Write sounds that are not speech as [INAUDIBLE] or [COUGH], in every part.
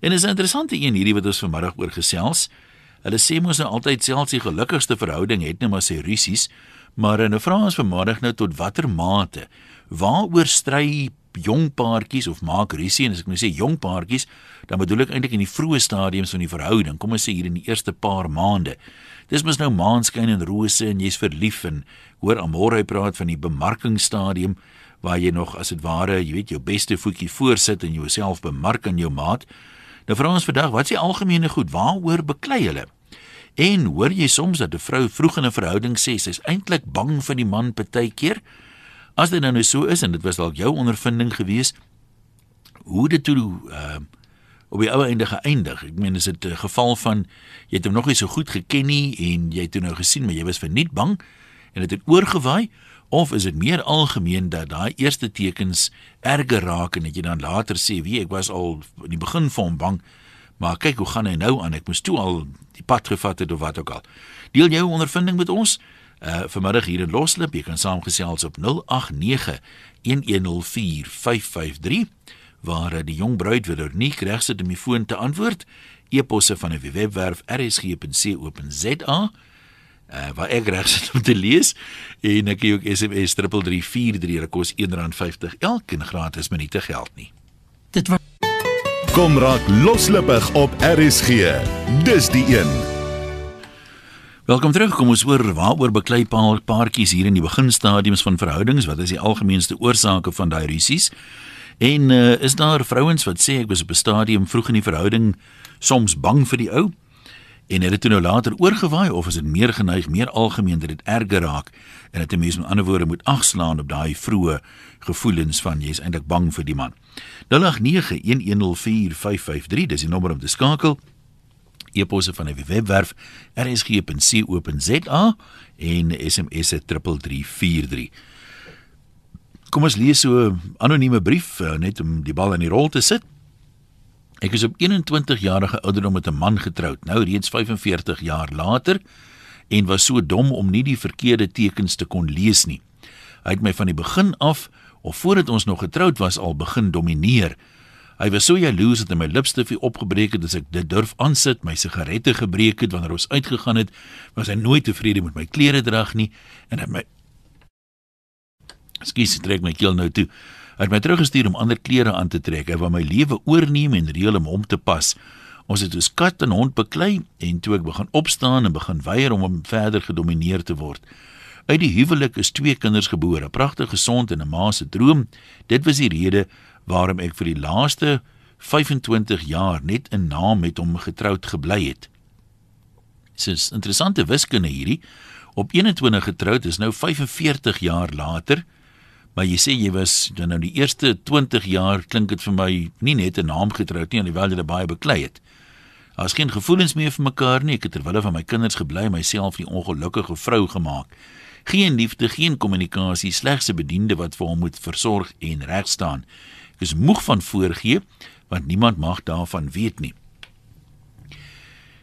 En is 'n interessante een hierdie wat ons vanmiddag oor gesels. Hulle sê mos nou altyd selfs die gelukkigste verhouding het net maar sy rusies, maar nou vra ons vanmiddag nou tot watter mate waaroor stry jong paartjies of maak rusie en as ek nou sê jong paartjies, dan bedoel ek eintlik in die vroeë stadiums van die verhouding. Kom ons sê hier in die eerste paar maande. Dis mos nou maanskyn en rose en jy's verlief en hoor Amore praat van die bemarkingsstadium waar jy nog as dit ware, jy weet, jou beste voetjie voorsit en jouself bemark aan jou maat. Nou vra ons vandag, wat is die algemene goed? Waaroor beklei hulle? En hoor jy soms dat 'n vrou vroeg in 'n verhouding sê sy's eintlik bang vir die man partykeer? As dit nou nou so is en dit was dalk jou ondervinding gewees, hoe dit toe uh op die ou einde geëindig. Ek meen is dit 'n geval van jy het hom nog nie so goed geken nie en jy het toe nou gesien maar jy was verniet bang en dit het, het oorgewaai of is dit meer algemeen dat daai eerste tekens erger raak en dat jy dan later sê wie ek was al in die begin van bang maar kyk hoe gaan hy nou aan ek moes toe al die pad gevat het of wat ook al. Deel jou ondervinding met ons uh vanmiddag hier in Loslip jy kan saamgesels op 089 1104 553 waar eh, die jong bruid weer nie reg sit om die foon te antwoord. E-posse van 'n webwerf rsg.co.za uh, waar ek reg sit [LAUGHS] om te lees en ek gee ook SMS 3343 dit kos R1.50 elke gratis minute geld nie. Dit was Kom raak loslippig op RSG. Dis die een. Welkom terug. Kom ons hoor waaroor beklei paar paartjies hier in die beginstadiums van verhoudings. Wat is die algemeenste oorsake van daai rusies? En uh, is daar vrouens wat sê ek was op 'n stadium vroeg in die verhouding soms bang vir die ou en het dit toe nou later oorgewaai of is dit meer geneig meer algemeen dat dit erger raak en dat 'n mens met ander woorde moet agslaan op daai vroeë gevoelens van jy's eintlik bang vir die man. 0891104553 dis die nommer om te skakel. E-posse van die webwerf rsg.co.za en SMS 3343. Kom ons lees so 'n anonieme brief uh, net om die bal in die rol te sit. Ek is op 21 jarige ouderdom met 'n man getroud, nou reeds 45 jaar later en was so dom om nie die verkeerde tekens te kon lees nie. Hy het my van die begin af of voordat ons nog getroud was al begin domineer. Hy was so jaloers dat hy my lipstifie opgebreek het as ek dit durf aansit, my sigarette gebreek het wanneer ons uitgegaan het, was hy nooit tevrede met my klere drag nie en het my Skus, trek my keel nou toe. Hy het my teruggestuur om ander klere aan te trek. Hy wou my lewe oorneem en reël om hom te pas. Ons het dus kat en hond beklei en toe ek begin opstaan en begin weier om hom verder gedomeineer te word. Uit die huwelik is twee kinders gebore, pragtig gesond en 'n ma se droom. Dit was die rede waarom ek vir die laaste 25 jaar net 'n naam met hom getroud gebly het. Dis interessante wiskunde hierdie. Op 21 getroud is nou 45 jaar later. Maar jy sê jy was dan nou die eerste 20 jaar klink dit vir my nie net 'n naam getroud nie, alhoewel jy baie beklei het. Daar's geen gevoelens meer vir mekaar nie. Ek het terwyl van my kinders gebly, myself die ongelukkige vrou gemaak. Geen liefde, geen kommunikasie, slegs 'n bediende wat vir hom moet versorg en reg staan. Ek is moeg van voorgee want niemand mag daarvan weet nie.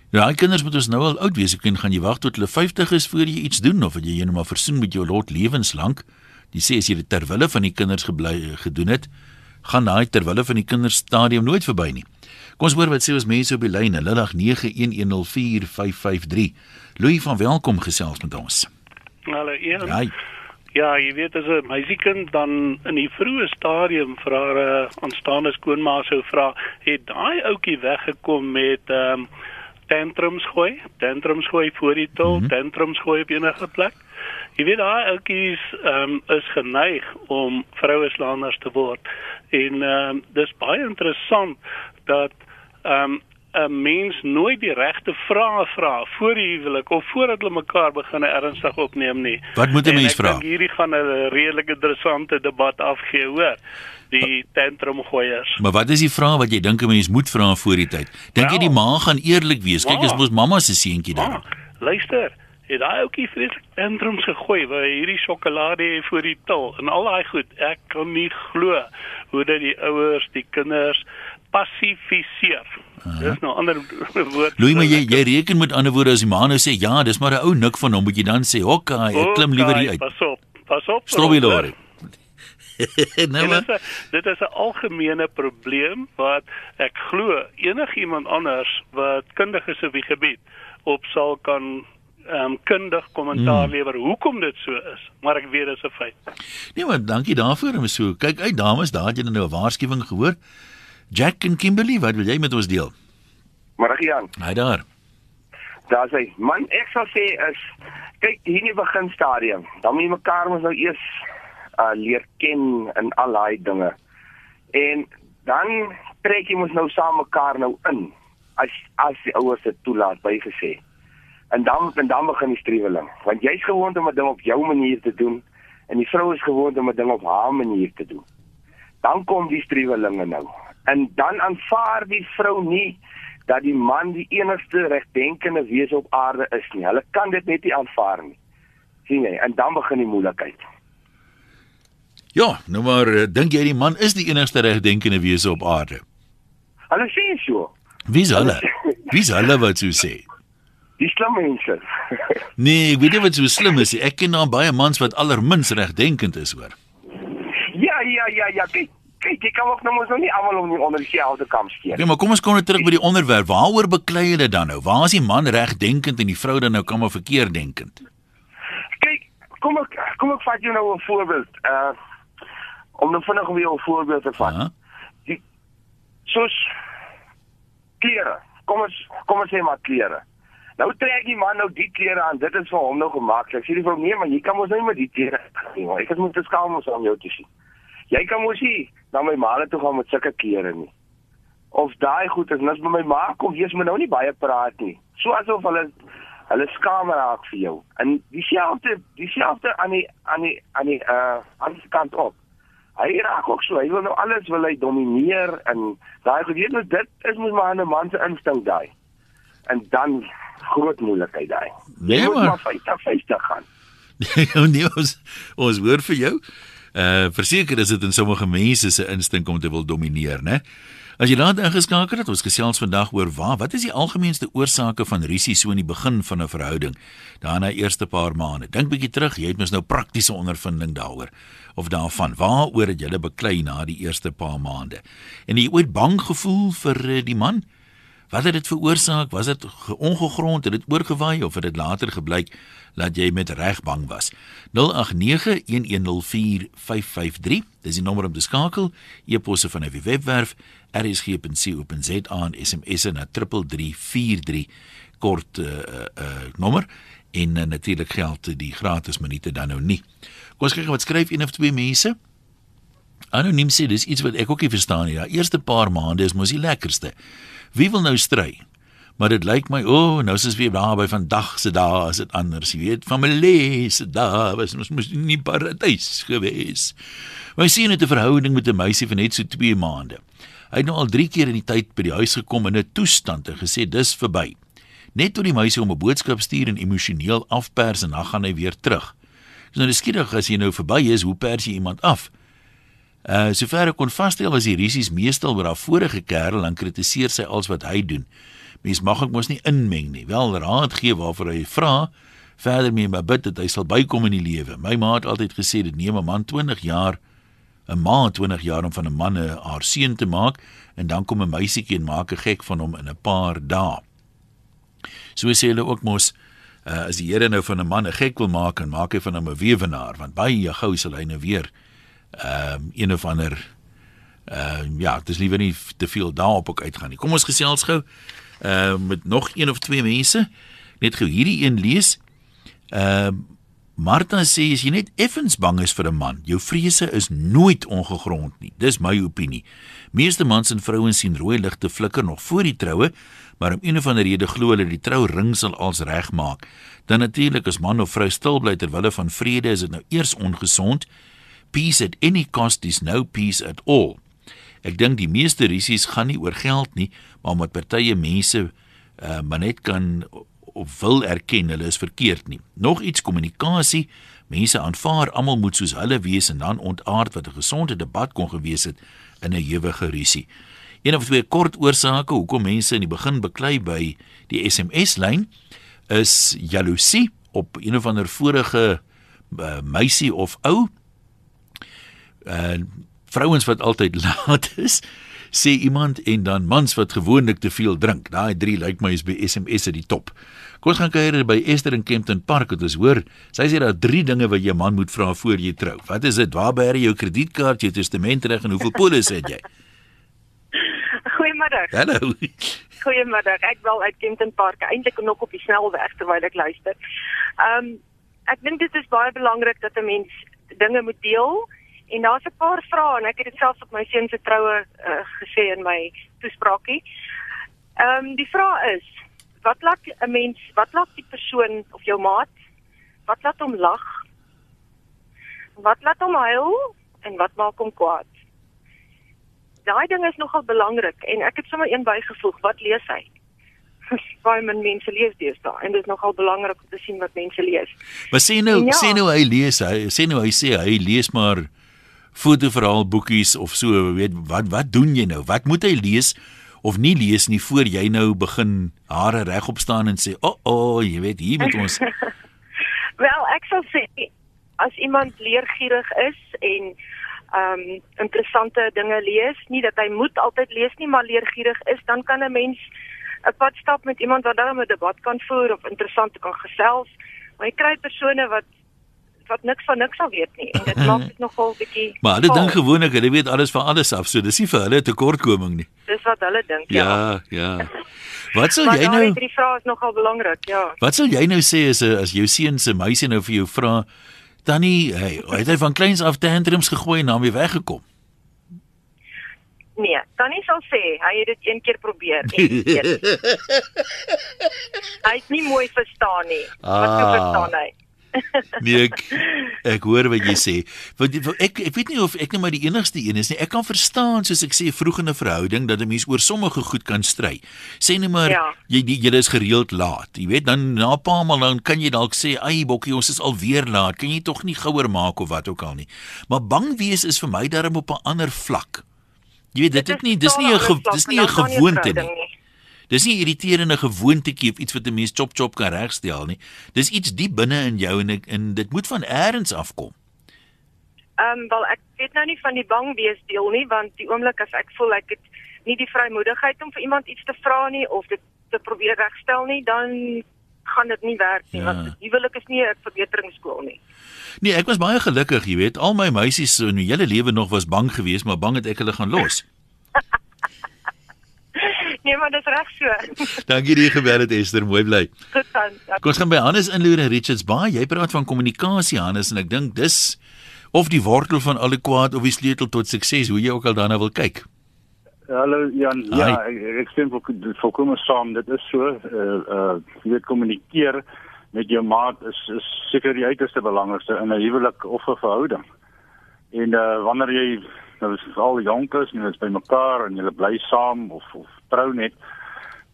Ja, kinders moet ons nou al oud wees. Ek kan gaan jy wag tot hulle 50 is voor jy iets doen of jy net maar versoen met jou lot lewenslank. Die sê as jy dit terwille van die kinders gebly gedoen het, gaan daai terwille van die kinders stadium nooit verby nie. Kom ons hoor wat sê ons mense op die lyn 0891104553. Louis van welkom gesels met ons. Hallo Ian. Ja, ja jy weet as 'n meisiekind dan in die vroeë stadium vir haar uh, aanstaande skoonma sou vra, het daai ouetjie weggekom met ehm um, tantrums gooi, tantrums gooi voor die tol, mm -hmm. tantrums gooi op enige plek. Jy weet daai ouetjies ehm um, is geneig om vroue slaanders te word. En ehm um, dis baie interessant dat ehm um, 'n mens nooit die regte vrae vra voor die huwelik of voordat hulle mekaar begin ernstig opneem nie. Wat moet 'n mens vra? Hierdie gaan 'n redelike interessante debat afgee, hoor die tantrumgooiers. Maar wat is die vraag wat jy dink 'n mens moet vra voor die tyd? Dink jy die ma gaan eerlik wees? Kyk, is mos mamma se seentjie daar. Luister, het daai ouetjie vreeslik tantrums gegooi waar hierdie sjokolade voor die til en al daai goed. Ek kan nie glo hoe dit die ouers, die kinders passifiseer. Dis nou ander woord. Louis, maar jy jy reken met ander woorde as die ma nou sê ja, dis maar 'n ou nik van hom, moet jy dan sê, "Hokka, ek klim liewer hier uit." Pas op. Pas op. Strobielore. [LAUGHS] nou, dit is 'n dit is 'n algemene probleem wat ek glo enigiemand anders wat kundig is op die gebied op sal kan ehm um, kundig kommentaar hmm. lewer hoekom dit so is, maar ek weet dit is 'n feit. Nee, maar dankie daarvoor. Ons so kyk uit dames, daar het jy nou 'n waarskuwing gehoor. Jack en Kimberley, wat wil jy met ons deel? Môre Jan. Hy daar. Daar sê man, ek sal sê is kyk hier in die beginstadium, dan moet jy mekaar mos nou eers uh, leer ken in al daai dinge. En dan trek jy mos nou saam mekaar nou in as as die ouers dit toelaat bygesê. En dan en dan begin die streweling, want jy's gewoond om 'n ding op jou manier te doen en die vrou is gewoond om 'n ding op haar manier te doen. Dan kom die strewelinge nou. En dan aanvaar die vrou nie dat die man die enigste regdenkende wese op aarde is nie. Hulle kan dit net nie aanvaar nie. sien jy? En dan begin die moeilikheid. Ja, nou maar eh, dink jy die man is die enigste regdenkende wese op aarde? Hulle sê so. Wie is hulle? Wie is hulle wat so sê? Die slim mense. [LAUGHS] nee, ek weet nie wat so slim is nie. Ek ken nou baie mans wat allermins regdenkend is, hoor. Ja, ja, ja, ja. Kyk, kyk, jy kan ook nou mos nou nie almal om nie onder dieselfde kam skeer. Ja, maar kom ons kom net terug by die onderwerp. Waaroor beklei jy dit dan nou? Waar is die man regdenkend en die vrou dan nou kom of verkeerd denkend? Kyk, kom ek kom ek vat jou nou 'n voorbeeld. Uh om nou vinnig weer 'n voorbeeld te vat. Ja. Die soos klere. Kom ons kom ons sê maar klere. Nou trek die man nou die klere aan. Dit is vir hom nou gemaklik. Sê die vrou nee, maar jy kan mos nou nie met die klere nie. Ek het moet te skaam om om jou te sien. Jy kan mos nie na my ma toe gaan met sulke klere nie. Of daai goed is net by my ma kom, jy's my nou nie baie praat nie. So asof hulle hulle skaam raak vir jou. En dieselfde dieselfde aan die aan die aan die uh ander kant op. Hy raak ook so. Hy wil nou alles wil hy domineer en daai geweet nou dit is mos maar 'n man se instink daai. En dan groot moeilikheid daai. Nee, jy moet maar 50 50 gaan. [LAUGHS] nee, ons ons hoor vir jou. Uh verseker is dit in sommige mense se instink om te wil domineer, né? As jy laat ingeskakel het, ons gesels vandag oor waar, wat is die algemeenste oorsake van rusie so in die begin van 'n verhouding, daarna eerste paar maande. Dink bietjie terug, jy het mos nou praktiese ondervinding daaroor of daarvan. Waaroor het jy beklei na die eerste paar maande? En jy ooit bang gevoel vir uh, die man? Wat het dit veroorsaak? Was dit ongegrond? Het dit oorgewaai of het dit later gebleik dat jy met reg bang was? 0891104553. Dis die nommer om te skakel. E-posse van die webwerf rsg.co.za en SMS'e na 3343 kort uh uh nommer en uh, natuurlik geld die gratis minute dan nou nie. Kom ons kyk wat skryf een of twee mense. Anoniem sê dis iets wat ek ook nie verstaan nie. Ja, eerste paar maande is mos die lekkerste. Wie wil nou stry? Maar dit lyk my, o, oh, nou is ons weer daar by vandag se dae, as dit anders, jy weet, familie se dae, was ons mos nie paradys gewees. My sien het 'n verhouding met 'n meisie van net so 2 maande. Hy het nou al 3 keer in die tyd by die huis gekom in 'n toestand en gesê dis verby. Net toe die meisie hom 'n boodskap stuur en emosioneel afpers en dan gaan hy weer terug. Dis nou skieurig as jy nou verby is, hoe pers jy iemand af? Uh sover ek kon vasstel was die risies meestal oor haar vorige kerel en kritiseer sy als wat hy doen. Mens mag ek mos nie inmeng nie. Wel raad gee waarvoor hy vra. Verder mee maar bid dat hy sal bykom in die lewe. My ma het altyd gesê dit neem 'n man 20 jaar 'n ma 20 jaar om van 'n man 'n haar seun te maak en dan kom 'n meisietjie en maak 'n gek van hom in 'n paar dae. So sê hulle ook mos uh, as die Here nou van 'n man 'n gek wil maak en maak hy van hom 'n weewenaar want baie gou sal hy nou weer ehm um, een of ander ehm uh, ja, dis liewer nie te veel daarop ook uitgaan nie. Kom ons gesels gou ehm uh, met nog een of twee mense. Net gou hierdie een lees. Ehm uh, Martha sê as jy net effens bang is vir 'n man, jou vrese is nooit ongegrond nie. Dis my opinie. Meeste mans en vrouens sien rooi ligte flikker nog voor die troue, maar om een of ander rede glo hulle die trouring sal als regmaak. Dan natuurlik as man of vrou stil bly ter wille van vrede, is dit nou eers ongesond peace at any cost is no peace at all. Ek dink die meeste risies gaan nie oor geld nie, maar omdat partye mense uh, maar net kan of wil erken hulle is verkeerd nie. Nog iets kommunikasie. Mense aanvaar almal moet soos hulle wees en dan ontaard wat 'n gesonde debat kon gewees het in 'n ewige risie. Een of twee kort oorsake hoekom mense in die begin beklei by die SMS-lyn is jaloesie op een of ander vorige uh, meisie of ou uh vrouens wat altyd [LAUGHS] laat is, sê iemand en dan mans wat gewoonlik te veel drink. Daai drie lyk my is by SMS uit die top. Kom ons gaan kuier by Esther in Kempton Park wat ons hoor. Sy sê daar drie dinge wat jy man moet vra voor jy trou. Wat is dit? Waar jy jou kredietkaart, jou testament reg en hoeveel polis het jy? [LAUGHS] Goeiemiddag. Hallo. Goeiemiddag. Ek wil uit Kempton Park eintlik nog op die snelweg terwyl ek luister. Ehm um, ek dink dit is baie belangrik dat 'n mens dinge moet deel en daar's 'n paar vrae en ek het dit selfs op my seun se troue uh, gesê in my toespraakie. Ehm um, die vraag is wat laat 'n mens wat laat die persoon of jou maat wat laat hom lag? Wat laat hom huil en wat maak hom kwaad? daai ding is nogal belangrik en ek het sommer een bygevoeg, wat lees hy? [LAUGHS] Baie min mense lees deesdae en dit is nogal belangrik om te sien wat mense lees. Maar sê nou, ja, sê nou hy lees, hy sê nou hy sê hy lees maar fotoverhaal boekies of so, weet wat wat doen jy nou? Wat moet hy lees of nie lees nie voor jy nou begin hare regop staan en sê, "O, oh, oh, jy weet, hier moet ons." [LAUGHS] Wel, ek sal sê as iemand leergierig is en um interessante dinge lees, nie dat hy moet altyd lees nie, maar leergierig is, dan kan 'n mens 'n pad stap met iemand wat dan 'n debat kan voer of interessant kan gesels. Maar jy kry persone wat wat niks van niks al weet nie en dit [LAUGHS] maak dit nogal bietjie Maar hulle dink gewoonlik hulle weet alles van alles af, so dis nie vir hulle 'n tekortkoming nie. Dis wat hulle dink, ja. Ja, ja. Wat sal jy nou Die vraag is nogal belangrik, ja. Wat sal jy nou sê as as jou seun se meisie nou vir jou vra Tannie, hey, het hy van kleins af tantrums gegooi en dan weer weggekom? Nee, Tannie sal sê hy het dit een keer probeer en [LAUGHS] hy het nie mooi verstaan nie. Ah. Wat sou verstaan hy? Nee, ek ek hoor wat jy sê. Want ek ek weet nie of ek net maar die enigste een is nie. Ek kan verstaan soos ek sê vroeg in 'n verhouding dat 'n mens oor sommige goed kan stry. Sê net maar ja. jy jy is gereeld laat. Jy weet dan na 'n paar maal dan kan jy dalk sê, "Ag, bokkie, ons is alweer laat. Kan jy tog nie gouer maak of wat ook al nie." Maar bang wees is vir my darem op 'n ander vlak. Jy weet dit, dit is nie dis nie 'n dis nie 'n gewoonte nie. nie. Dis nie irriterende gewoontetjie of iets wat 'n mens chop chop kan regstel nie. Dis iets diep binne in jou en ek, en dit moet van eers afkom. Ehm um, wel ek weet nou nie van die bang wees deel nie want die oomblik as ek voel ek het nie die vrymoedigheid om vir iemand iets te vra nie of dit te probeer regstel nie, dan gaan dit nie werk nie ja. want huwelik is nie 'n verbeteringsskool nie. Nee, ek was baie gelukkig, jy weet, al my meisies in my hele lewe nog was bang geweest, maar bang het ek hulle gaan los. Nee, maar dis reg so. [LAUGHS] Dankie dat jy gebel het Esther, mooi bly. Goed dan. Kom ons gaan by Hannes inloer in Richards Bay. Jy praat van kommunikasie Hannes en ek dink dis of die wortel van alle kwaad of die sleutel tot sukses, hoe jy ook al daarna wil kyk. Hallo Jan. Hi. Ja, ek, ek stem vir volkomme saam. Dit is so uh uh jy weet kommunikeer met jou maat is is seker die uitste belangrikste in 'n huwelik of 'n verhouding. En uh wanneer jy nou is al jonk is en jy is by mekaar en jy bly saam of of trou net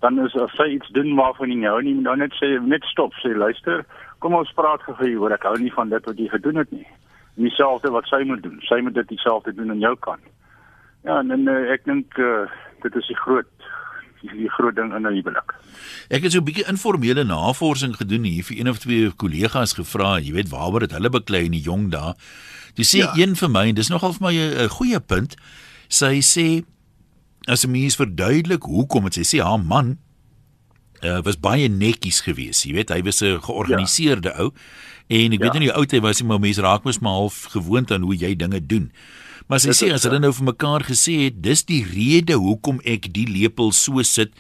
dan is as sy iets doen waarvan jy nou nie dan net sê net stop sê luister kom ons praat gou oor ek hou nie van dit wat jy gedoen het nie dieselfde wat sy moet doen sy moet dit dieselfde doen aan jou kant ja en, en eh, ek dink uh, dit is die groot die groot ding in 'n huwelik. Ek het so 'n bietjie informele navorsing gedoen hier vir een of twee kollegas gevra, jy weet waaroor dit hulle beklei in die jong dae. Dis sê ja. een vir my en dis nogal vir my 'n goeie punt. Sy sê as 'n mens verduidelik hoekom dit sê sy haar man uh, was baie netjies geweest, jy weet, hy was 'n georganiseerde ja. ou en ek ja. weet nie hoe oud hy was nie, maar mense raak mos maar half gewoond aan hoe jy dinge doen. Maar sy dit sê as hulle nou vir mekaar gesê het, dis die rede hoekom ek die lepel so sit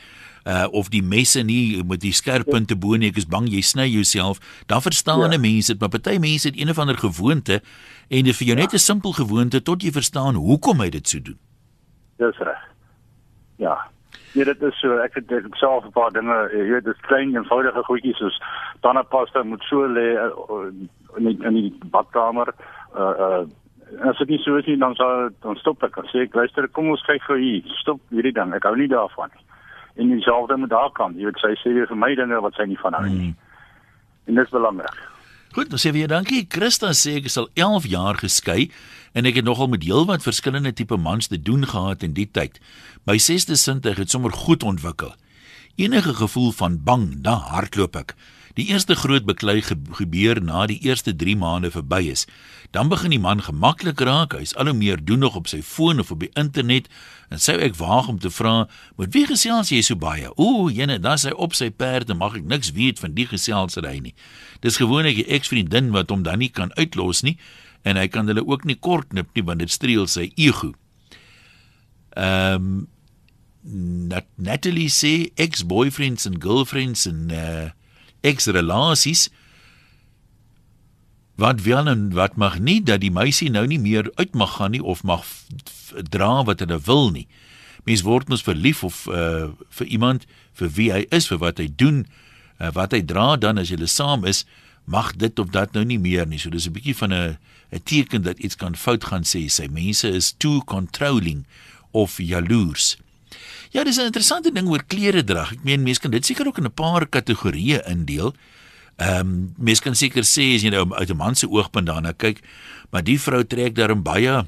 uh of die messe nie met die skerp punte bo nie ek is bang jy sny jouself dan verstaan ja. mense dit maar party mense het een of ander gewoonte en dit vir jou ja. net 'n simpel gewoonte tot jy verstaan hoekom hy dit so doen dis reg ja. Nee, dit is so ek het ek self 'n paar dinge jy weet dis klein eenvoudige goedjies soos tandepasta moet so lê uh, in die, in die badkamer uh uh as dit nie so is nie dan sal dan stop ek. Sê ek luister kom ons kyk gou hier stop hierdie ding ek hou nie daarvan nie. En dieselfde met haar kant jy weet sy sê vir my dinge wat sy nie van hou nie. Mm. en dit is belangrik. Goed, dan sê vir jou dankie. Christa sê ek is al 11 jaar geskei en ek het nogal met heelwat verskillende tipe mans te doen gehad in die tyd. My sesde sintuig het sommer goed ontwikkel. Enige gevoel van bang, dan hardloop ek. Die eerste groot beklei gebeur na die eerste 3 maande verby is. Dan begin die man gemaklik raak. Hy's al hoe meer doen nog op sy foon of op die internet en sê ek waag om te vra, "Met wie gesels jy so baie?" Ooh, jene, dan sy op sy perde, mag ek niks weet van die geselsery nie. Dis gewoonlik 'n eksvriendin wat hom dan nie kan uitlos nie en hy kan hulle ook nie kort knip nie want dit streel sy ego. Ehm um, Nat Natalie sê ex-boyfriends en girlfriends en uh ex-relasies wat wel en wat mag nie dat die meisie nou nie meer uit mag gaan nie of mag dra wat hulle wil nie. Mens word mos verlief of uh vir iemand vir wie hy is, vir wat hy doen, uh, wat hy dra dan as jy saam is, mag dit of dat nou nie meer nie. So dis 'n bietjie van 'n 'n teken dat iets kan fout gaan sê. Sy mense is too controlling of jaloers. Ja, dis 'n interessante ding oor klere drag. Ek meen mense kan dit seker ook in 'n paar kategorieë indeel. Ehm um, mense kan seker sê as jy nou uit 'n man se oogpunt daarna kyk, maar die vrou trek daarin baie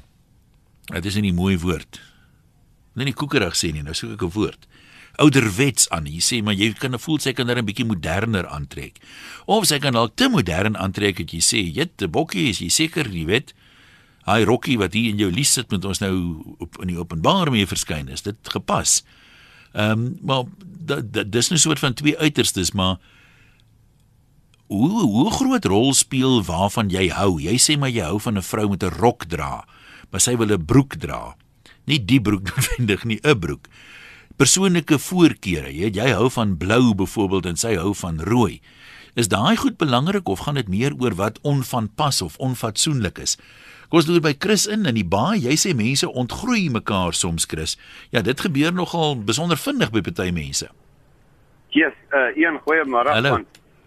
dit is 'n mooi woord. Nee, nie koekerig sê nie, nou soek ek 'n woord. Ouderwets aan. Jy sê maar jy kan voel sy kan daar 'n bietjie moderner aantrek. Of sy kan dalk te modern aantrek dat jy sê, "Jette bokkie, is jy seker, jy weet?" Hy rokkie wat hier in jou lies sit met ons nou op in die openbaar mee verskyn is. Dit gepas. Ehm um, maar dit dis 'n soort van twee uiterstes, maar hoe hoe groot rol speel waarvan jy hou? Jy sê maar jy hou van 'n vrou met 'n rok dra, maar sy wil 'n broek dra. Nie die broek [LAUGHS] noodwendig nie, 'n broek. Persoonlike voorkeure. Jy jy hou van blou byvoorbeeld en sy hou van rooi. Is daai goed belangrik of gaan dit meer oor wat onvanpas of onfatsoenlik is? Kom ons loer by Chris in in die baai. Jy sê mense ontgroei mekaar soms, Chris. Ja, dit gebeur nogal besonder vinnig by party mense. Ja, yes, uh een goeiemôre man.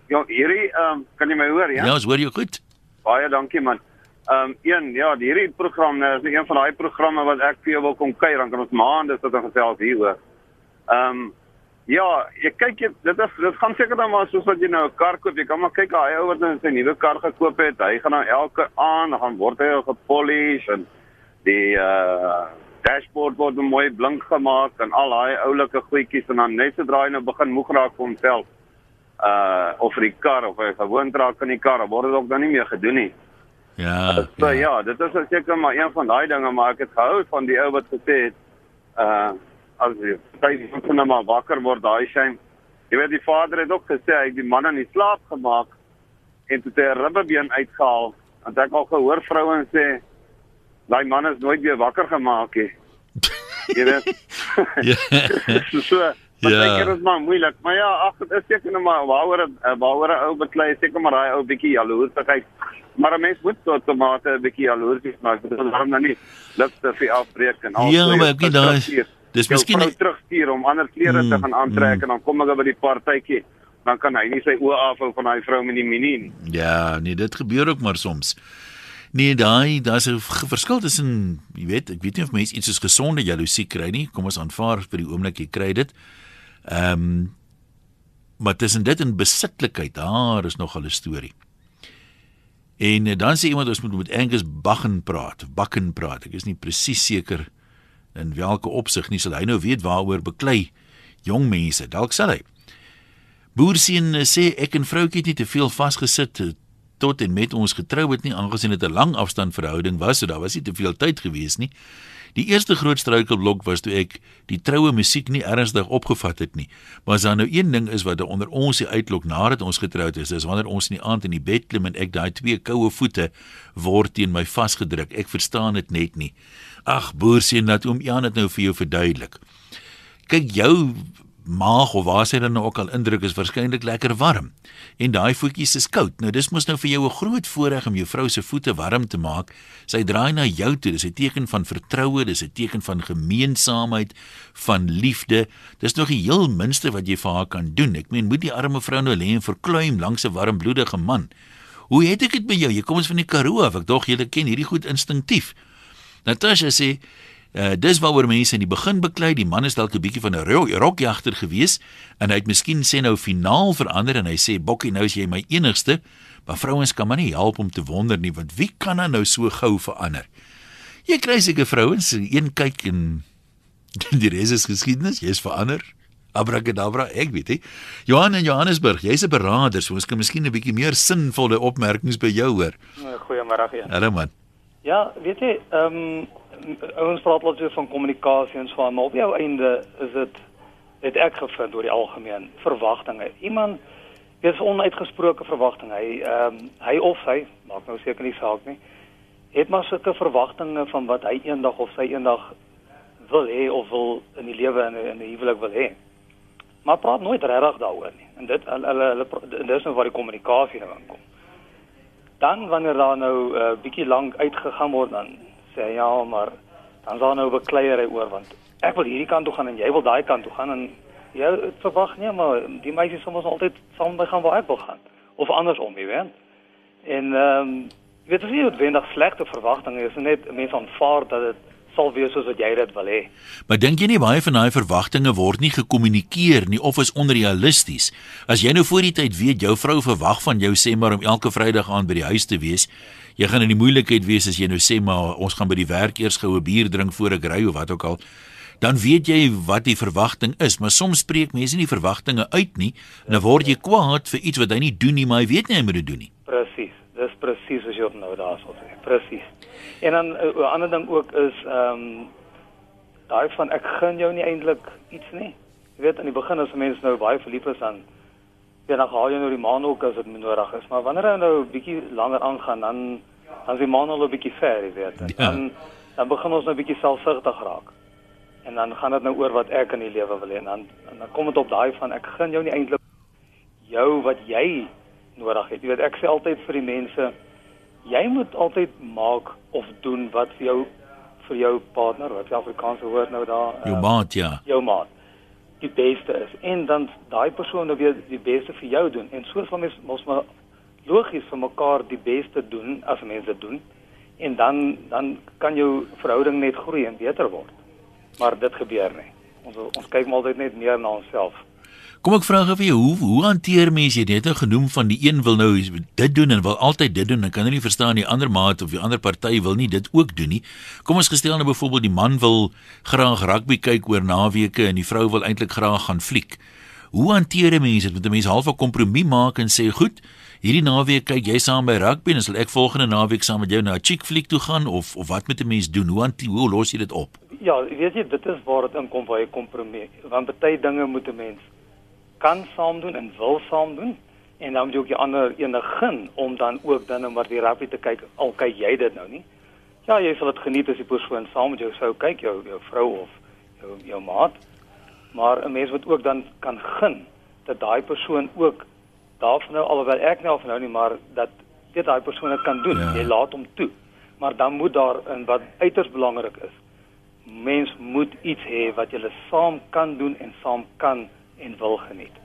Ja, hierdie ehm um, kan jy my hoor, ja? Ja, ons hoor jou goed. Baie dankie man. Ehm um, een, ja, hierdie program nou is een van daai programme wat ek vir jou wil kom kuier, dan kan ons maande sit en gesels hieroor. Ehm um, Ja, jy kyk jy, dit is dit gaan seker dan maar soos wat jy nou 'n kar koop, jy kan maar kyk hy ou wat nou sy nuwe kar gekoop het, hy gaan nou elke aan, dan word hy gepolish en die uh dashboard word mooi blink gemaak en al daai oulike goedjies en dan net sodra hy nou begin moeg raak vir homself uh of vir die kar of hy gewoon draak in die kar, word dit ook dan nie meer gedoen nie. Ja. So ja, ja dit is seker maar een van daai dinge maar ek het gehou van die ou wat gesê het uh as jy baie van nou maar wakker word daai skyn. Jy weet die vader het ook gesê hy het die man in die slaap gemaak en toe 'n ribbebeen uitgehaal. Want ek al gehoor vrouens sê daai man is nooit weer wakker gemaak nie. [LAUGHS] Jy weet. ja. [LAUGHS] so Maar ja. dit is maar moeilik. Maar ja, ag, dit is seker nou maar waaroor eh, waaroor 'n ou beklei, seker maar daai ou bietjie jaloersheid. Maar 'n mens moet tot tomate 'n bietjie jaloers wees, maar dit is daarom nou nie. Is vir afbreek en al. Ja, maar ek weet daai Dis miskien net terugstuur om ander klere mm, te gaan aantrek mm. en dan kom ek by die partytjie dan kan hy nie sy oë afhou van daai vrou met die mini nie. Ja, nee, dit gebeur ook maar soms. Nee, daai daar's 'n verskil tussen, jy weet, ek weet nie of mense iets soos gesonde jaloesie kry nie. Kom ons aanvaar vir die oomblik jy kry dit. Ehm um, maar tussen dit en besitlikheid, daar is nog 'n storie. En eh, dan sê iemand ons moet met Angus Bakken praat, Bakken praat. Ek is nie presies seker in watter opsig nie sal hy nou weet waaroor beklei jong mense. Dalk sal hy. Boerseun sê ek en vroutjie het nie te veel vasgesit tot en met ons getrou het nie aangesien dit 'n lang afstand verhouding was so daar was nie te veel tyd gewees nie. Die eerste groot struikelblok was toe ek die troue musiek nie ernstig opgevat het nie. Maar as daar nou een ding is wat onder ons die uitlok nadat ons getroud is is wanneer ons in die aand in die bed klim en ek daai twee koue voete word teen my vasgedruk. Ek verstaan dit net nie Ag boer sien dat oom Jan dit nou vir jou verduidelik. Kyk jou maag of waar sy dan nou ook al indruk is waarskynlik lekker warm en daai voetjies is koud. Nou dis mos nou vir jou 'n groot voorreg om jou vrou se voete warm te maak. Sy draai na jou toe. Dis 'n teken van vertroue, dis 'n teken van gemeenskapheid, van liefde. Dis nog die heel minste wat jy vir haar kan doen. Ek meen, moet die arme vrou nou lê en verkluim langs 'n warmbloedige man. Hoe het ek dit by jou? Jy kom ons van die Karoo af. Ek dog jy ken hierdie goed instinktief. Natasha sê Uh, dis waaroor mense in die begin beklei, die man is dalk 'n bietjie van 'n rokjagter gewees en hy het miskien sê nou finaal verander en hy sê Bokkie nou is jy my enigste, maar vrouens kan maar nie help om te wonder nie want wie kan dan nou so gou verander? Jy kry seker vrouens, een kyk en [LAUGHS] die res is geskiedenis, jy's verander. Abracadabra, ek weet nie. Johan in Johannesburg, jy's 'n beraader, so ons kan miskien 'n bietjie meer sinvolle opmerkings by jou hoor. Goeiemôre hier. Hallo man. Ja, weet jy, ehm um, ons praat altyd van kommunikasie en so aan, maar op jou einde is dit het ek gevind oor die algemeen verwagtinge. Iemand Dit is onuitgesproke verwagting. Hy ehm um, hy of sy, maak nou seker nie saak nie, het maar sulke verwagtinge van wat hy eendag of sy eendag wil hê of wil in die lewe en in 'n huwelik wil hê. Maar praat nooit regtig daaroor nie. En dit hulle hulle dis nou waar die kommunikasie nou inkom. Dan wanneer daar nou 'n uh, bietjie lank uitgegaan word dan sê ja, maar dan sal nou bekleierery oor want ek wil hierdie kant toe gaan en jy wil daai kant toe gaan en Ja, verwag nie, maar die meisies soms altyd saam by gaan waar ek wil gaan of andersom, jy weet. En ehm um, jy weet as jy noodwendig slegte verwagtinge is, net mense aanvaar dat dit sal wees soos wat jy dit wil hê. Maar dink jy nie baie van daai verwagtinge word nie gekommunikeer nie of is onrealisties? As jy nou voor die tyd weet jou vrou verwag van jou sê maar om elke Vrydag aan by die huis te wees, jy gaan in die moeilikheid wees as jy nou sê maar ons gaan by die werk eers goue bier drink voor ek ry of wat ook al dan weet jy wat die verwagting is, maar soms spreek mense nie die verwagtinge uit nie en dan word jy kwaad vir iets wat hy nie doen nie, maar hy weet nie hy moet dit doen nie. Presies. Wat jy op nou daar sou sê. Presies. En dan eh, 'n uh, ander ding ook is ehm um, daai van ek gun jou nie eintlik iets nie. Jy weet aan die begin as mense nou baie verlief is dan ja dan haal jy nou die maan ook as dit nodig is, maar wanneer hy nou 'n bietjie langer aangaan dan dan is die maan al 'n bietjie ver, jy weet. Ja. Dan dan begin ons nou 'n bietjie selfsugtig raak en dan gaan dit nou oor wat ek in die lewe wil hê en dan en dan kom dit op daai van ek gun jou nie eintlik jou wat jy nodig het. Jy weet ek sê altyd vir die mense jy moet altyd maak of doen wat vir jou vir jou partner, wat jy Afrikaanse woord nou daar jou uh, maat ja. Jou maat die beste is en dan daai persoon nou weer die beste vir jou doen en soos van mens mos maar logies vir mekaar die beste doen as mense doen en dan dan kan jou verhouding net groei en beter word maar dit gebeur nie. Ons ons kyk maar altyd net meer na onsself. Kom ek vra gou vir jou, hoe hoe hanteer mense dit? Jy het nou genoem van die een wil nou dit doen en wil altyd dit doen en kan nie verstaan die ander maat of die ander party wil nie dit ook doen nie. Kom ons gestel nou byvoorbeeld die man wil graag rugby kyk oor naweke en die vrou wil eintlik graag gaan fliek. Hoe hanteer mense dit? Moet 'n mens half 'n kompromie maak en sê, "Goed, hierdie naweek kyk jy saam by rugby en sal ek volgende naweek saam met jou na 'n chick fliek toe gaan of of wat moet 'n mens doen? Hoe hanteer hoe los jy dit op?" Ja, weet jy, dit is waar dit inkom waar jy kompromie. Want baie dinge moet 'n mens kan saam doen en wil saam doen en dan moet jy ook die ander ene gun om dan ook dan om wat die rugby te kyk al kyk jy dit nou nie. Ja, jy sal dit geniet as die persoon saam met jou sou kyk jou jou vrou of jou jou maat. Maar 'n mens moet ook dan kan gun dat daai persoon ook daarvan nou alhoewel ek nou of nou nie maar dat dit daai persoon dit kan doen. Ja. Jy laat hom toe. Maar dan moet daar in wat uiters belangrik is mens moet iets hê wat jy saam kan doen en saam kan en wil geniet.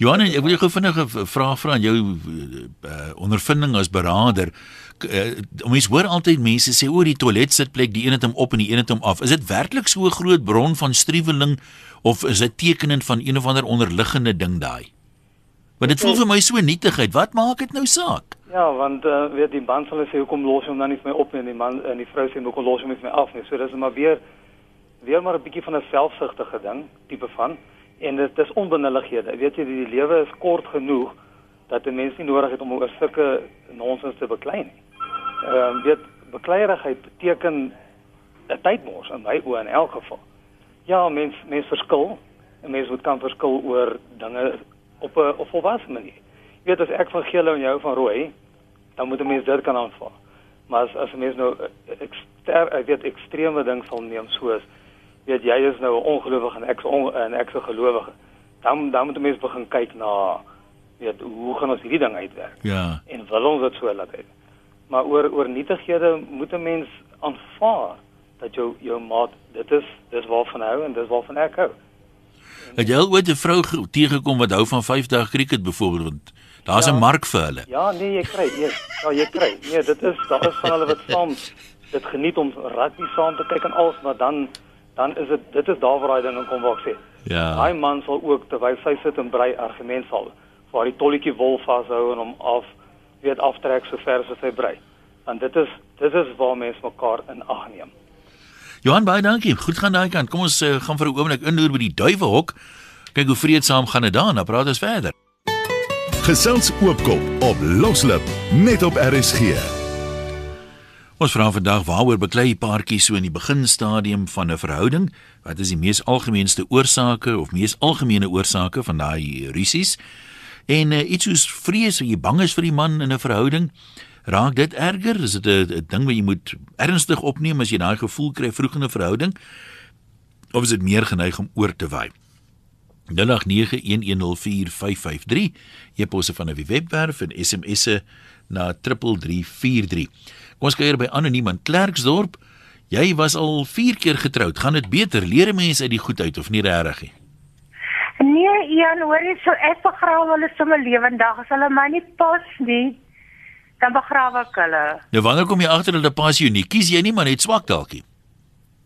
Johan, ek wil jou gou vinnig 'n vraag vra aan jou uh, ondervinding as beraader. Uh, mens hoor altyd mense sê oor die toilet sitplek, die een het hom op en die een het hom af. Is dit werklik so 'n groot bron van striweling of is dit tekenend van een of ander onderliggende ding daai? Want dit voel vir my so nietigheid. Wat maak dit nou saak? Ja, want uh, weet die man sal sê hoekom los hom dan nie vir my op nie en die man en die vrou sê hoekom los hom nie vir my af nie. So dis maar weer weer maar 'n bietjie van 'n selfsugtige ding tipe van en dit is onbenullighede. Weet jy die lewe is kort genoeg dat 'n mens nie nodig het om oor sulke nonsens te beklei nie. Ehm uh, weet bekleierigheid beteken 'n tydmors in my oë in elk geval. Ja, mens mens verskil. 'n Mens moet kan verskil oor dinge op 'n of volwasse manier jy weet as ek van geel en jou van rooi, dan moet 'n mens dit kan aanvaar. Maar as as 'n mens nou ek ster ek weet ekstreme ding sal neem soos weet jy is nou 'n ongelowige en ek on, en ek 'n gelowige, dan dan moet 'n mens begin kyk na weet hoe gaan ons hierdie ding uitwerk? Ja. En wil ons dit so laat uit? Maar oor oor nietighede moet 'n mens aanvaar dat jou jou maat dit is dis waarvan hou en dis waarvan ek hou. Het jy ooit 'n vrou teëgekom wat hou van 5 dae cricket byvoorbeeld? Daar's 'n ja, mark vir hulle. Ja, nee, jy kry, jy, ja, jy kry. Nee, dit is daar is van hulle wat saam dit geniet om rugby saam te kyk en alles, maar dan dan is dit dit is daar waar daai ding kom waar ek sê. Ja. Daai man sal ook terwyl sy sit en brei argument sal waar die tolletjie wol vashou en hom af weet aftrek so ver as hy brei. Want dit is dit is waar mense mekaar in ag neem. Johan baie dankie. Goed gaan daai kant. Kom ons uh, gaan vir 'n oomblik inloer by die duiwehok Kyk hoe vreedsaam gaan dit daar, dan praat ons verder. Gesels oopkop op Loslip net op RSG. Ons vra vandag waaroor beklei paartjies so in die beginstadium van 'n verhouding? Wat is die mees algemeenste oorsake of mees algemene oorsake van daai rusies? En uh, iets soos vrees of jy bang is vir die man in 'n verhouding? Raak dit erger? Is dit 'n ding wat jy moet ernstig opneem as jy daai gevoel kry vroeg in 'n verhouding? Of is dit meer geneig om oor te waai? 0891104553 eposse van 'n webwerf en SMS'e na 3343. Kom ons kyk by anoniem in Klerksdorp. Jy was al 4 keer getroud. Gaan dit beter? Leer mense uit die goed uit of nie regtig nie? Nee, Ian, hoor jy so ek begrawe hulle sommer lewendig as hulle my nie pas nie. Dan begrawe ek hulle. Nou wanneer kom jy agter hulle pas jou nie? Kies jy nie maar net swak dalkie?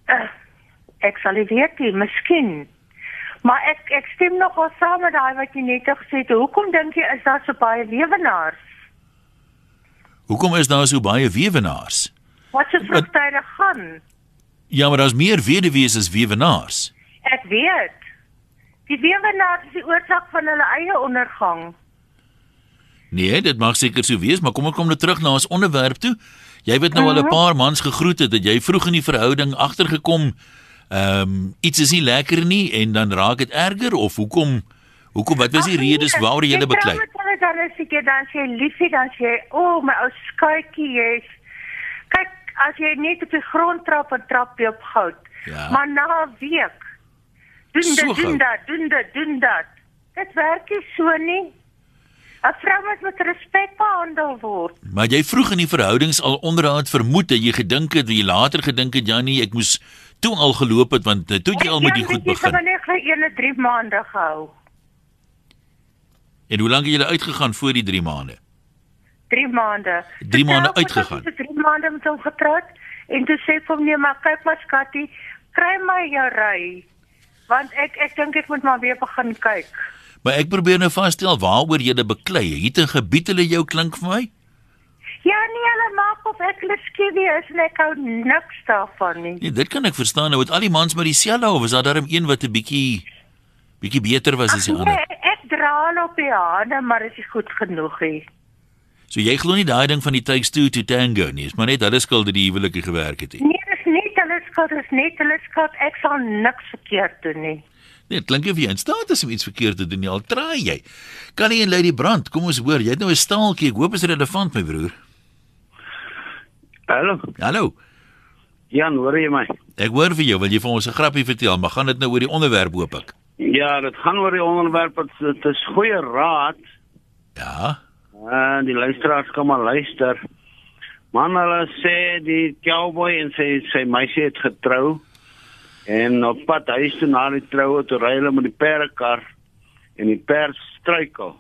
Uh, ek sal weet jy, miskien. Maar ek ek stem nogal saam met daai wat jy net gesê het. Hoekom dink jy is daar so baie weewenaars? Hoekom is daar so baie weewenaars? Wat se vrugtyde gaan? Ja, maar daar's meer weduwees as weewenaars. Ek weet. Die weewenaars is die oorsaak van hulle eie ondergang. Nee, dit mag seker so wees, maar kom ek kom nou terug na ons onderwerp toe. Jy weet nou al 'n mhm. paar mans gegroet het dat jy vroeg in die verhouding agtergekom ehm um, iets is nie lekker nie en dan raak dit erger of hoekom hoekom wat was die redes nee, waaroor jy beklei? Dan is ek dan sê liefie dan sê o oh, my ou skaatjie jy's kyk as jy net op die grond trap en trap jy op goud. Ja. Maar na 'n week doen dit doen dat doen dit doen dat. Dit werk nie so nie. 'n Vrou moet met respek behandel word. Maar jy vroeg in die verhoudings al onderhand vermoed dat jy gedink het, wie later gedink het Jannie, ek moes toe al geloop het want eh, toe jy al met die goed begin. Ek het net vir ene 3 maande gehou. En hoe lank het jy uitgegaan voor die 3 maande? 3 maande. 3 maande uitgegaan. Ek het 3 maande met hom getroud en toe sê ek hom nee maar kyk maar skatie, kry my jou ry. Want ek ek dink ek moet maar weer begin kyk. Maar ek probeer nou vasstel waaroor jy dit beklei. Het 'n gebied hulle jou klink vir my? Ja, nee, hulle maak of ek leskiewe is en ek hou niks daarvan nie. Nee, dit kan ek verstaan. Nou het al die mans maar dieselfde of is daar darm een wat 'n bietjie bietjie beter was as die ander? Nee, op die hande, maar dit is goed genoeg hier. So jy glo nie daai ding van die takes two to tango nie, is maar net hulle skuld dat die huwelike gewerk het nie. Nee, dis nie hulle skuld, dis net hulle skuld. Ek sal niks verkeerd doen nie. Nee, dit klink of jy in staat is om iets verkeerd te doen, nie al traai jy. Kan nie en Lady Brand, kom ons hoor, jy het nou 'n staaltjie. Ek hoop is relevant my broer. Hallo. Hallo. Jan, hoor jy my? Ek hoor vir jou. Wil jy vir ons 'n grappie vertel? Maar gaan dit nou oor die onderwerp hoop ek? Ja, dit gaan oor die onderwerp. Dit is goeie raad. Ja. En die luisteraars kan maar luister. Man hulle sê die cowboy en sy sy meisie het getrou en op pad huis toe na die troue toe ry hulle met die perdekar en die perd struikel.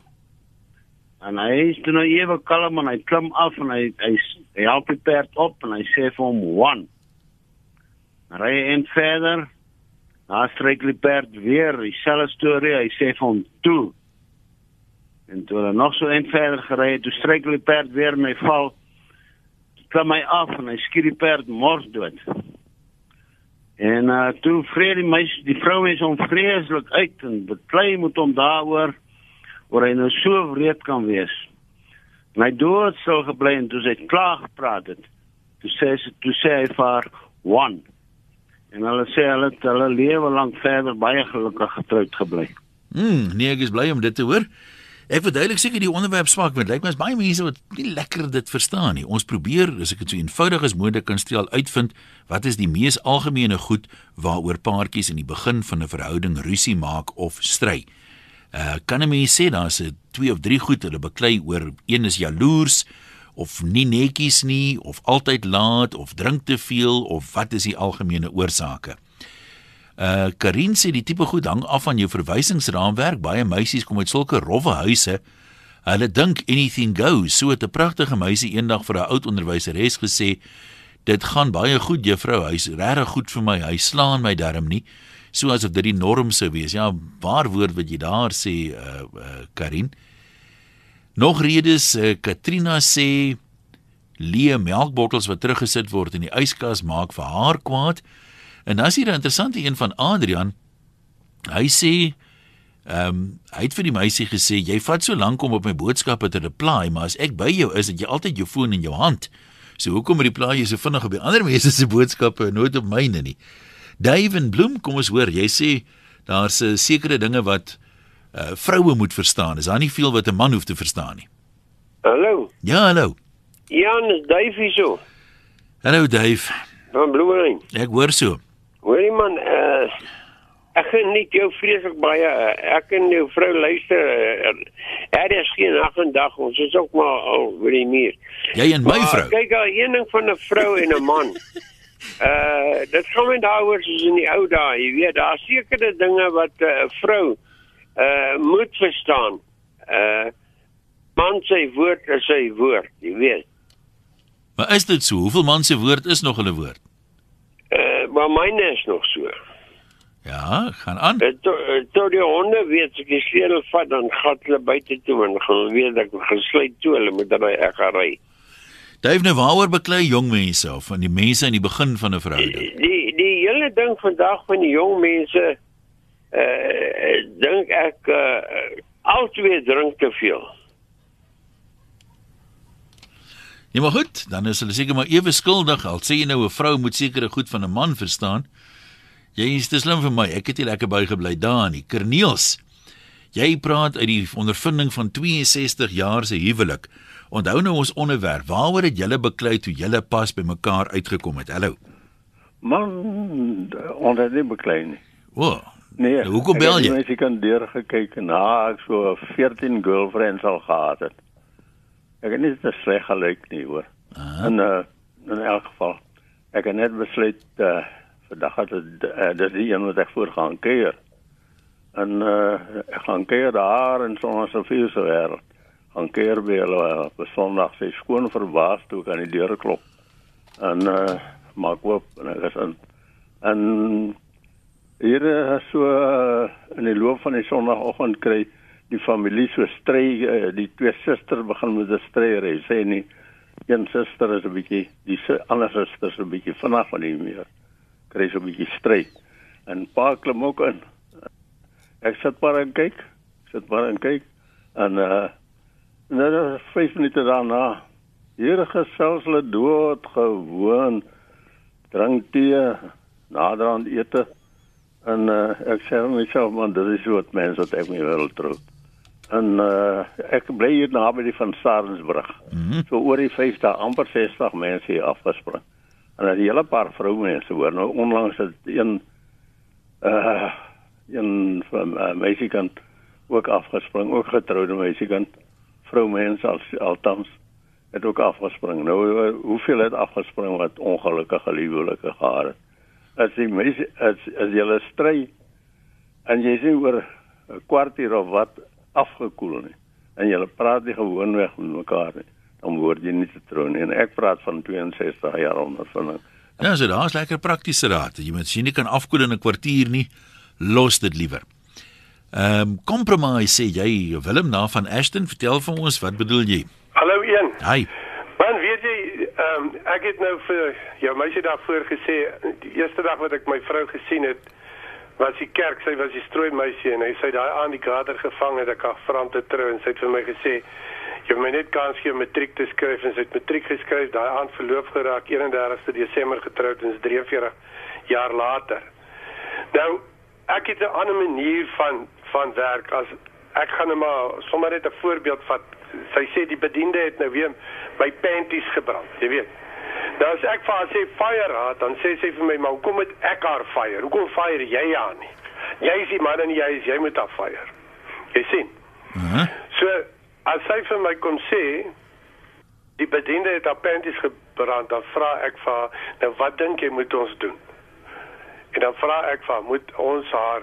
En hy is toe nou ewe kalm en hy klim af en hy hy, hy help die perd op en hy sê vir hom 1. Ry en verder. Daar stryk die perd weer, dieselfde storie, hy sê vir hom 2. En toe hy nog so en verder gery het, toe stryk die perd weer en hy val klim hy af en hy skiet die perd mors dood. En uh toe vrede die meisie, die vrou is hom vreeslik uit en beklei moet hom daaroor waar hy nou so wreed kan wees. My dood sou gebly en toe sy klaar gepraat het. Toe sê sy toe sê hy vir one. En hulle sê hulle het hulle lewe lank verder baie gelukkig getroud gebly. Mm, nee, ek is bly om dit te hoor. Ek verduidelik seker die onderwerp swak, want lyk my is baie mense wat nie lekker dit verstaan nie. Ons probeer, as ek dit so eenvoudig as moontlik kan stel, uitvind wat is die mees algemene goed waaroor paartjies in die begin van 'n verhouding rusie maak of stry. Uh kan 'n mens sê daar's 'n twee of drie goed hulle beklei oor een is jaloers of nie netjies nie of altyd laat of drink te veel of wat is die algemene oorsake? Uh Karin sê die tipe goed hang af van jou verwysingsraamwerk. Baie meisies kom uit sulke rowwe huise. Hulle dink anything goes. So 'n pragtige meisie eendag vir 'n oud onderwyseres gesê, "Dit gaan baie goed, juffrou. Hy's regtig goed vir my. Hy slaan my darm nie." so asof dit die norm sou wees. Ja, waar woord wat jy daar sê uh, uh Karin. Nog redes uh, Katrina sê leë melkbottels wat teruggesit word in die yskas maak vir haar kwaad. En dan is hier 'n interessante een van Adrian. Hy sê Ehm um, hy het vir die meisie gesê jy vat so lank om op my boodskappe te reply, maar as ek by jou is, het jy altyd jou foon in jou hand. So hoekom reply jy so vinnig op die ander [LAUGHS] mense se boodskappe en nooit op myne nie? Dave en Bloem, kom ons hoor, jy sê daar's uh, sekere dinge wat uh, vroue moet verstaan. Is daar nie veel wat 'n man hoef te verstaan nie? Hallo. Ja, hallo. Jan, is Dave hier so? Hallo Dave. Van Bloemfontein. Ek hoor so. Hoorie man, uh, ek geniet jou vreeslik baie. Ek en jou vrou luister. Er is geen nag en dag ons is ook maar al oor die muur. Jy en my maar, vrou. Kyk al een ding van 'n vrou en 'n man. Uh [LAUGHS] dit kom in daaroor soos in die ou dae, jy weet, daar sekerde dinge wat 'n uh, vrou uh moet verstaan. Uh man se woord is sy woord, jy weet. Maar is dit so? Hoeveel man se woord is nog hulle woord? Uh maar myne is nog so. Ja, gaan aan. Toe die honde weet ek die sleutel vat dan gaan hulle buite toe en gaan weet ek gesluit toe hulle moet dan ek gaan ry. Dave nou waaroor beklei jong mense of van die mense in die begin van 'n verhouding? Die die, die hele ding vandag van die jong mense uh, dink ek eh uh, altyd drink te veel. Ja maar goed, dan is hulle seker maar ewe skuldig al sê jy nou 'n vrou moet sekere goed van 'n man verstaan. Jy is te slim vir my. Ek het nie lekker by gebly daar nie. Kerniels. Jy praat uit die ondervinding van 62 jaar se huwelik. Onthou nou ons onderwerp. Waaroor het julle beklei toe julle pas by mekaar uitgekom het? Hallo. Man, ons het nie beklei nie. O. Nee. Nou, hoekom bel jy? Het kan deur gekyk en na ek so 14 girlfriends al gehad het. Ek het nie te sleg gelyk nie, hoor. Ah. En uh, in elk geval ek het net besluit uh, vandag het dit uh, dis die een wat ek voor gaan kuier. En uh, ek gaan kuier daar in sommige soveel so wêreld aan keer by hulle op Sondag sy skoon verbaas toe ek aan die deur klop. En uh maak oop en ek is in en hier is so uh, in die loop van die Sondagoggend kry die familie so stry uh, die twee susters begin met 'n stryery. Sê nie een suster is 'n bietjie die ander suster is 'n bietjie vanaand van die meer. Kry so 'n bietjie stry. En pa klim ook in. Ek sit maar en kyk. Sit maar en kyk en uh Nou, 5 minute daarna. Here gesels hulle dood gewoon. Drink tee, nader aan ete. En uh, ek sê vir myself man, dit is wat mense wat ek mee wil trou. En uh, ek bly hier naby die van Sarensbrug. Mm -hmm. So oor die 50 amper 60 mense hier afgespring. En 'n hele paar vroumense hoor. Nou onlangs het een uh een van uh, meisiekant ook afgespring, ook getroude meisiekant vroumense al altans het ook afgespring. Nou hoeveel het afgespring wat ongelukkige huwelike gehad het. As die mense as as jy stry en jy sien oor 'n kwartier of wat afgekoel nie en jy praat nie gewoonweg met mekaar nie, dan word jy nie getrou nie. En ek praat van 62 jaar ondervinding. Ja, so daar's lekker praktiese raad. Jy moet sien jy kan afkoel in 'n kwartier nie, los dit liewer. Ehm um, compromise sê jy Willem na van Ashton vertel vir ons wat bedoel jy? Hallo een. Hi. Man weet jy ehm um, ek het nou vir jou meisie daarvoor gesê die eerste dag wat ek my vrou gesien het was die kerk sy was die strooi meisie en hy sê daai aan die kader gevang het ek haar vrou te trou en sy het vir my gesê jy moet net kans gee om matriek te skryf en sy het matriek geskryf daai aan verloof geraak 31ste Desember getroud en is 43 jaar later. Nou ek het 'n ander manier van van werk as ek gaan net nou maar sommer net 'n voorbeeld vat. Sy sê die bediende het nou weer my panties gebrand, jy weet. Nou as ek vir haar sê fire haar, dan sê sy vir my, "Maar hoekom moet ek haar fire? Hoekom fire jy haar nie? Jy is die man en jy is jy moet haar fire." Jy sien? Mhm. Uh so as sy vir my kom sê die bediende het haar panties gebrand, dan vra ek vir haar, "Nou wat dink jy moet ons doen?" En dan vra ek vir haar, "Moet ons haar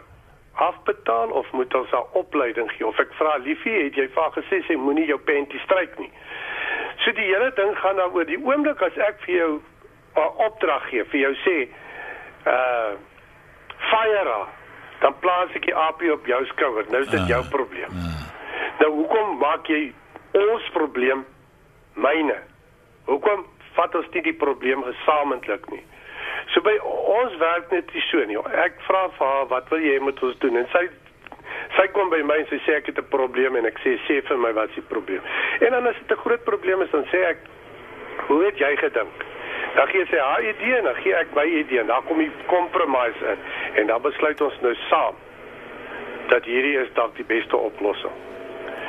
afbetaal of moet ons haar opleiding gee of ek vra liefie het jy vir gesê sy moenie jou pentie stryk nie so die hele ding gaan daaroor die oomblik as ek vir jou 'n opdrag gee vir jou sê uh fire dan plaas ek die AP op jou skouer. Nou is dit uh, jou probleem. uh. nou hoekom maak jy ons probleem myne? Hoekom vat ons nie die probleem gesamentlik nie? So by ons werk net nie so nie. Ek vra vir haar wat wil jy met ons doen? En sy Sy kom by my en sy sê ek het 'n probleem en ek sê sê vir my wat is die probleem. En dan as dit 'n groot probleem is dan sê ek hoe het jy gedink? Dan gee sy haar idee en dan gee ek my idee en dan kom die compromise in en dan besluit ons nou saam dat hierdie is dalk die beste oplossing.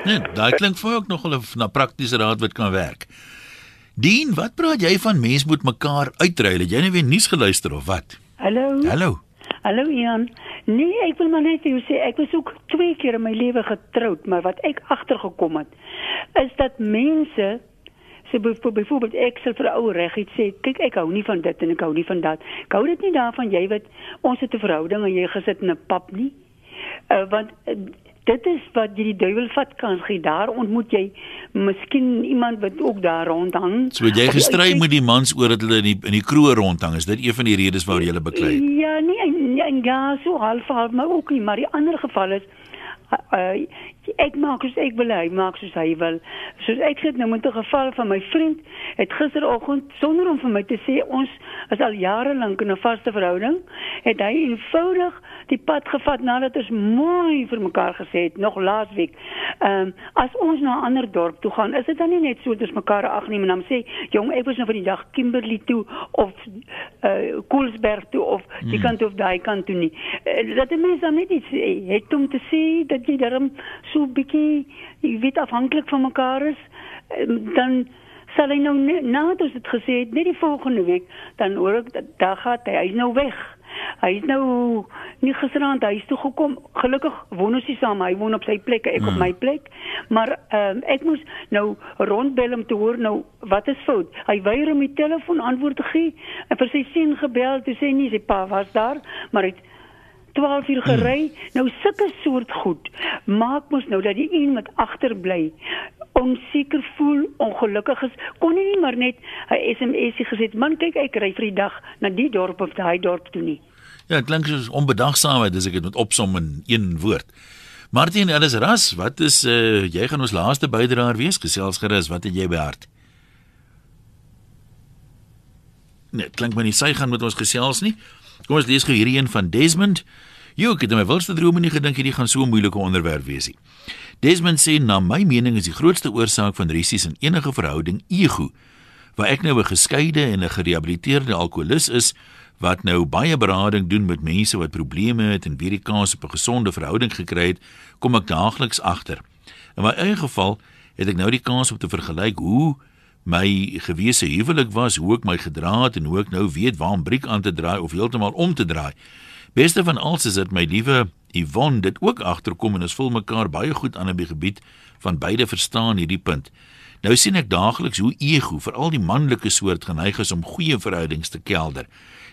Nee, daai klink vir ook nog 'n na praktiese raad wat kan werk. Dien, wat praat jy van mense moet mekaar uitruil? Het jy nou weer nuus geluister of wat? Hallo. Hallo. Hallo Ian. Nee, ek wil maar net vir jou sê ek was ook twee keer in my lewe getroud, maar wat ek agtergekom het is dat mense sê byvoorbeeld ek sê vir 'n ou reguit sê kyk ek hou nie van dit en ek hou nie van dat. Ek hou dit nie daarvan jy weet ons het 'n verhouding en jy gesit in 'n pap nie. Uh, want uh, dit is wat jy die duiwel vat kan gee. Daar ontmoet jy miskien iemand wat ook daar rondhang. So jy gestry met die mans oor dat hulle in die in die kroeg rondhang. Is dit een van die redes waarom jy hulle beklei? Ja, nee, en ja, so half half, maar ook nie, maar die ander geval is uh, ek maak soos ek wil hy maak soos hy wil. Soos ek het nou met 'n geval van my vriend het gisteroggend sonder om vir my te sê ons is al jare lank in 'n vaste verhouding, het hy eenvoudig die pad gevat nadat ons mooi vir mekaar gesê het nog laasweek. Ehm um, as ons na 'n ander dorp toe gaan, is dit dan nie net so dat ons mekaar agneem en dan sê, "Jong, ek was nou vir die dag Kimberley toe of eh uh, Koelsberg toe of die mm. kant of daai kant toe nie." Uh, dat mense dan net iets het om te sê dat jy daarom so bietjie jy weet afhanklik van mekaar is, uh, dan sal hy nou nadat ons dit gesê het, net die volgende week dan hoor ek dat daar gaan hy, hy's nou weg. Hy is nou nie gisterand huis toe gekom. Gelukkig woon ons nie saam. Hy woon op sy plek, ek mm. op my plek. Maar um, ek moes nou rondbel om te hoor nou wat is fout. Hy weier om die telefoon antwoord te gee. En vir sy seun gebel te sê nie sy pa was daar, maar hy 12 uur gery. Mm. Nou sulke soort goed maak mos nou dat die een met agterbly onseker voel, ongelukkig is, kon nie maar net 'n SMSie gesit, man kyk ek ry vir die dag na die dorp of daai dorp toe nie. Ja, dit klink soos onbedagsaamheid as ek dit met opsom in een woord. Martin, alles ras, wat is uh jy gaan ons laaste bydraer wees gesels gerus, wat het jy by hart? Nee, klink my nie sy gaan met ons gesels nie. Kom ons lees gou hierdie een van Desmond. Jo, ek het my wilste drome nie gedink hierdie gaan so 'n moeilike onderwerp wees nie. Desmond sê na my mening is die grootste oorsaak van risies in enige verhouding ego. Waar ek nou 'n geskeide en 'n gerehabiliteerde alkolikus is wat nou baie berading doen met mense wat probleme het en weer die kans op 'n gesonde verhouding gekry het, kom ek daagliks agter. In my eie geval het ek nou die kans om te vergelyk hoe my gewese huwelik was, hoe ek my gedra het en hoe ek nou weet waar om briek aan te draai of heeltemal om te draai. Beste van alles is dit my liewe Yvonne dit ook agterkom en ons voel mekaar baie goed aan op die gebied van beide verstaan hierdie punt. Nou sien ek daagliks hoe ego, veral die manlike soort geneig is om goeie verhoudings te kelder.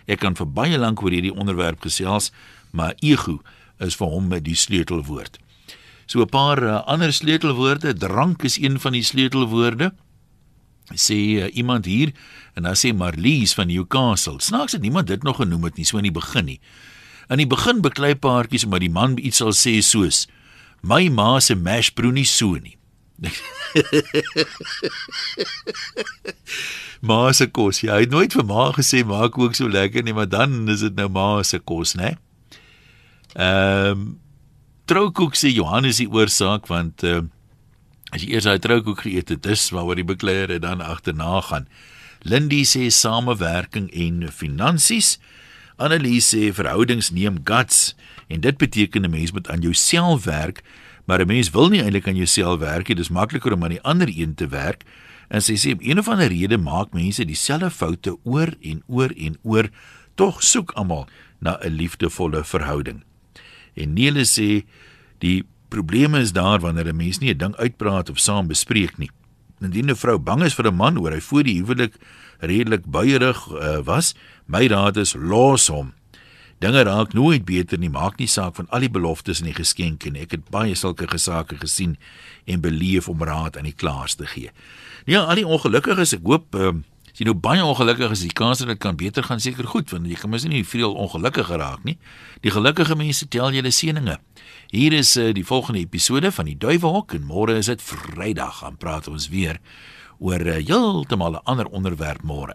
Ek kan vir baie lank oor hierdie onderwerp gesels, maar ego is vir hom die sleutelwoord. So 'n paar uh, ander sleutelwoorde, drank is een van die sleutelwoorde. Sê uh, iemand hier en dan sê Marlies van Newcastle. Snaaks het niemand dit nog genoem het nie so in die begin nie. In die begin beklei paartjies omdat die man iets sal sê soos: "My ma se mash brood nie so nie." [LAUGHS] ma se kos. Ja, hy het nooit vir ma gesê maak ook so lekker nie, maar dan is dit nou ma se kos, né? Ehm um, Troukoek sê Johannes die oorsaak want uh, as jy eers daai troukoek geëet het, dis waaroor die bekleier dan agterna gaan. Lindy sê samewerking en finansies. Annelies sê verhoudings neem guts en dit beteken 'n mens moet aan jouself werk, maar 'n mens wil nie eintlik aan jouself werk nie, dis makliker om aan die ander een te werk. En sy sê op een of ander rede maak mense dieselfde foute oor en oor en oor, tog soek almal na 'n liefdevolle verhouding. En Nele sê die probleme is daar wanneer 'n mens nie 'n ding uitpraat of saam bespreek nie. Indien 'n vrou bang is vir 'n man oor hy voor die huwelik redelik buierig uh, was, my raad is los hom. Dinge raak nooit beter nie, maak nie saak van al die beloftes en die geskenke nie. Ek het baie sulke gesake gesien en beleef om raad aan die klaarste gee. Ja, al die ongelukkiges, ek hoop uh, as jy nou baie ongelukkig is, die kans dat dit kan beter gaan seker goed, want jy kan mos nie veel ongelukkig geraak nie. Die gelukkige mense tel julle seëninge. Hier is uh, die volgende episode van die Duiwehok en môre is dit Vrydag, gaan praat ons weer oor uh, heeltemal 'n ander onderwerp môre.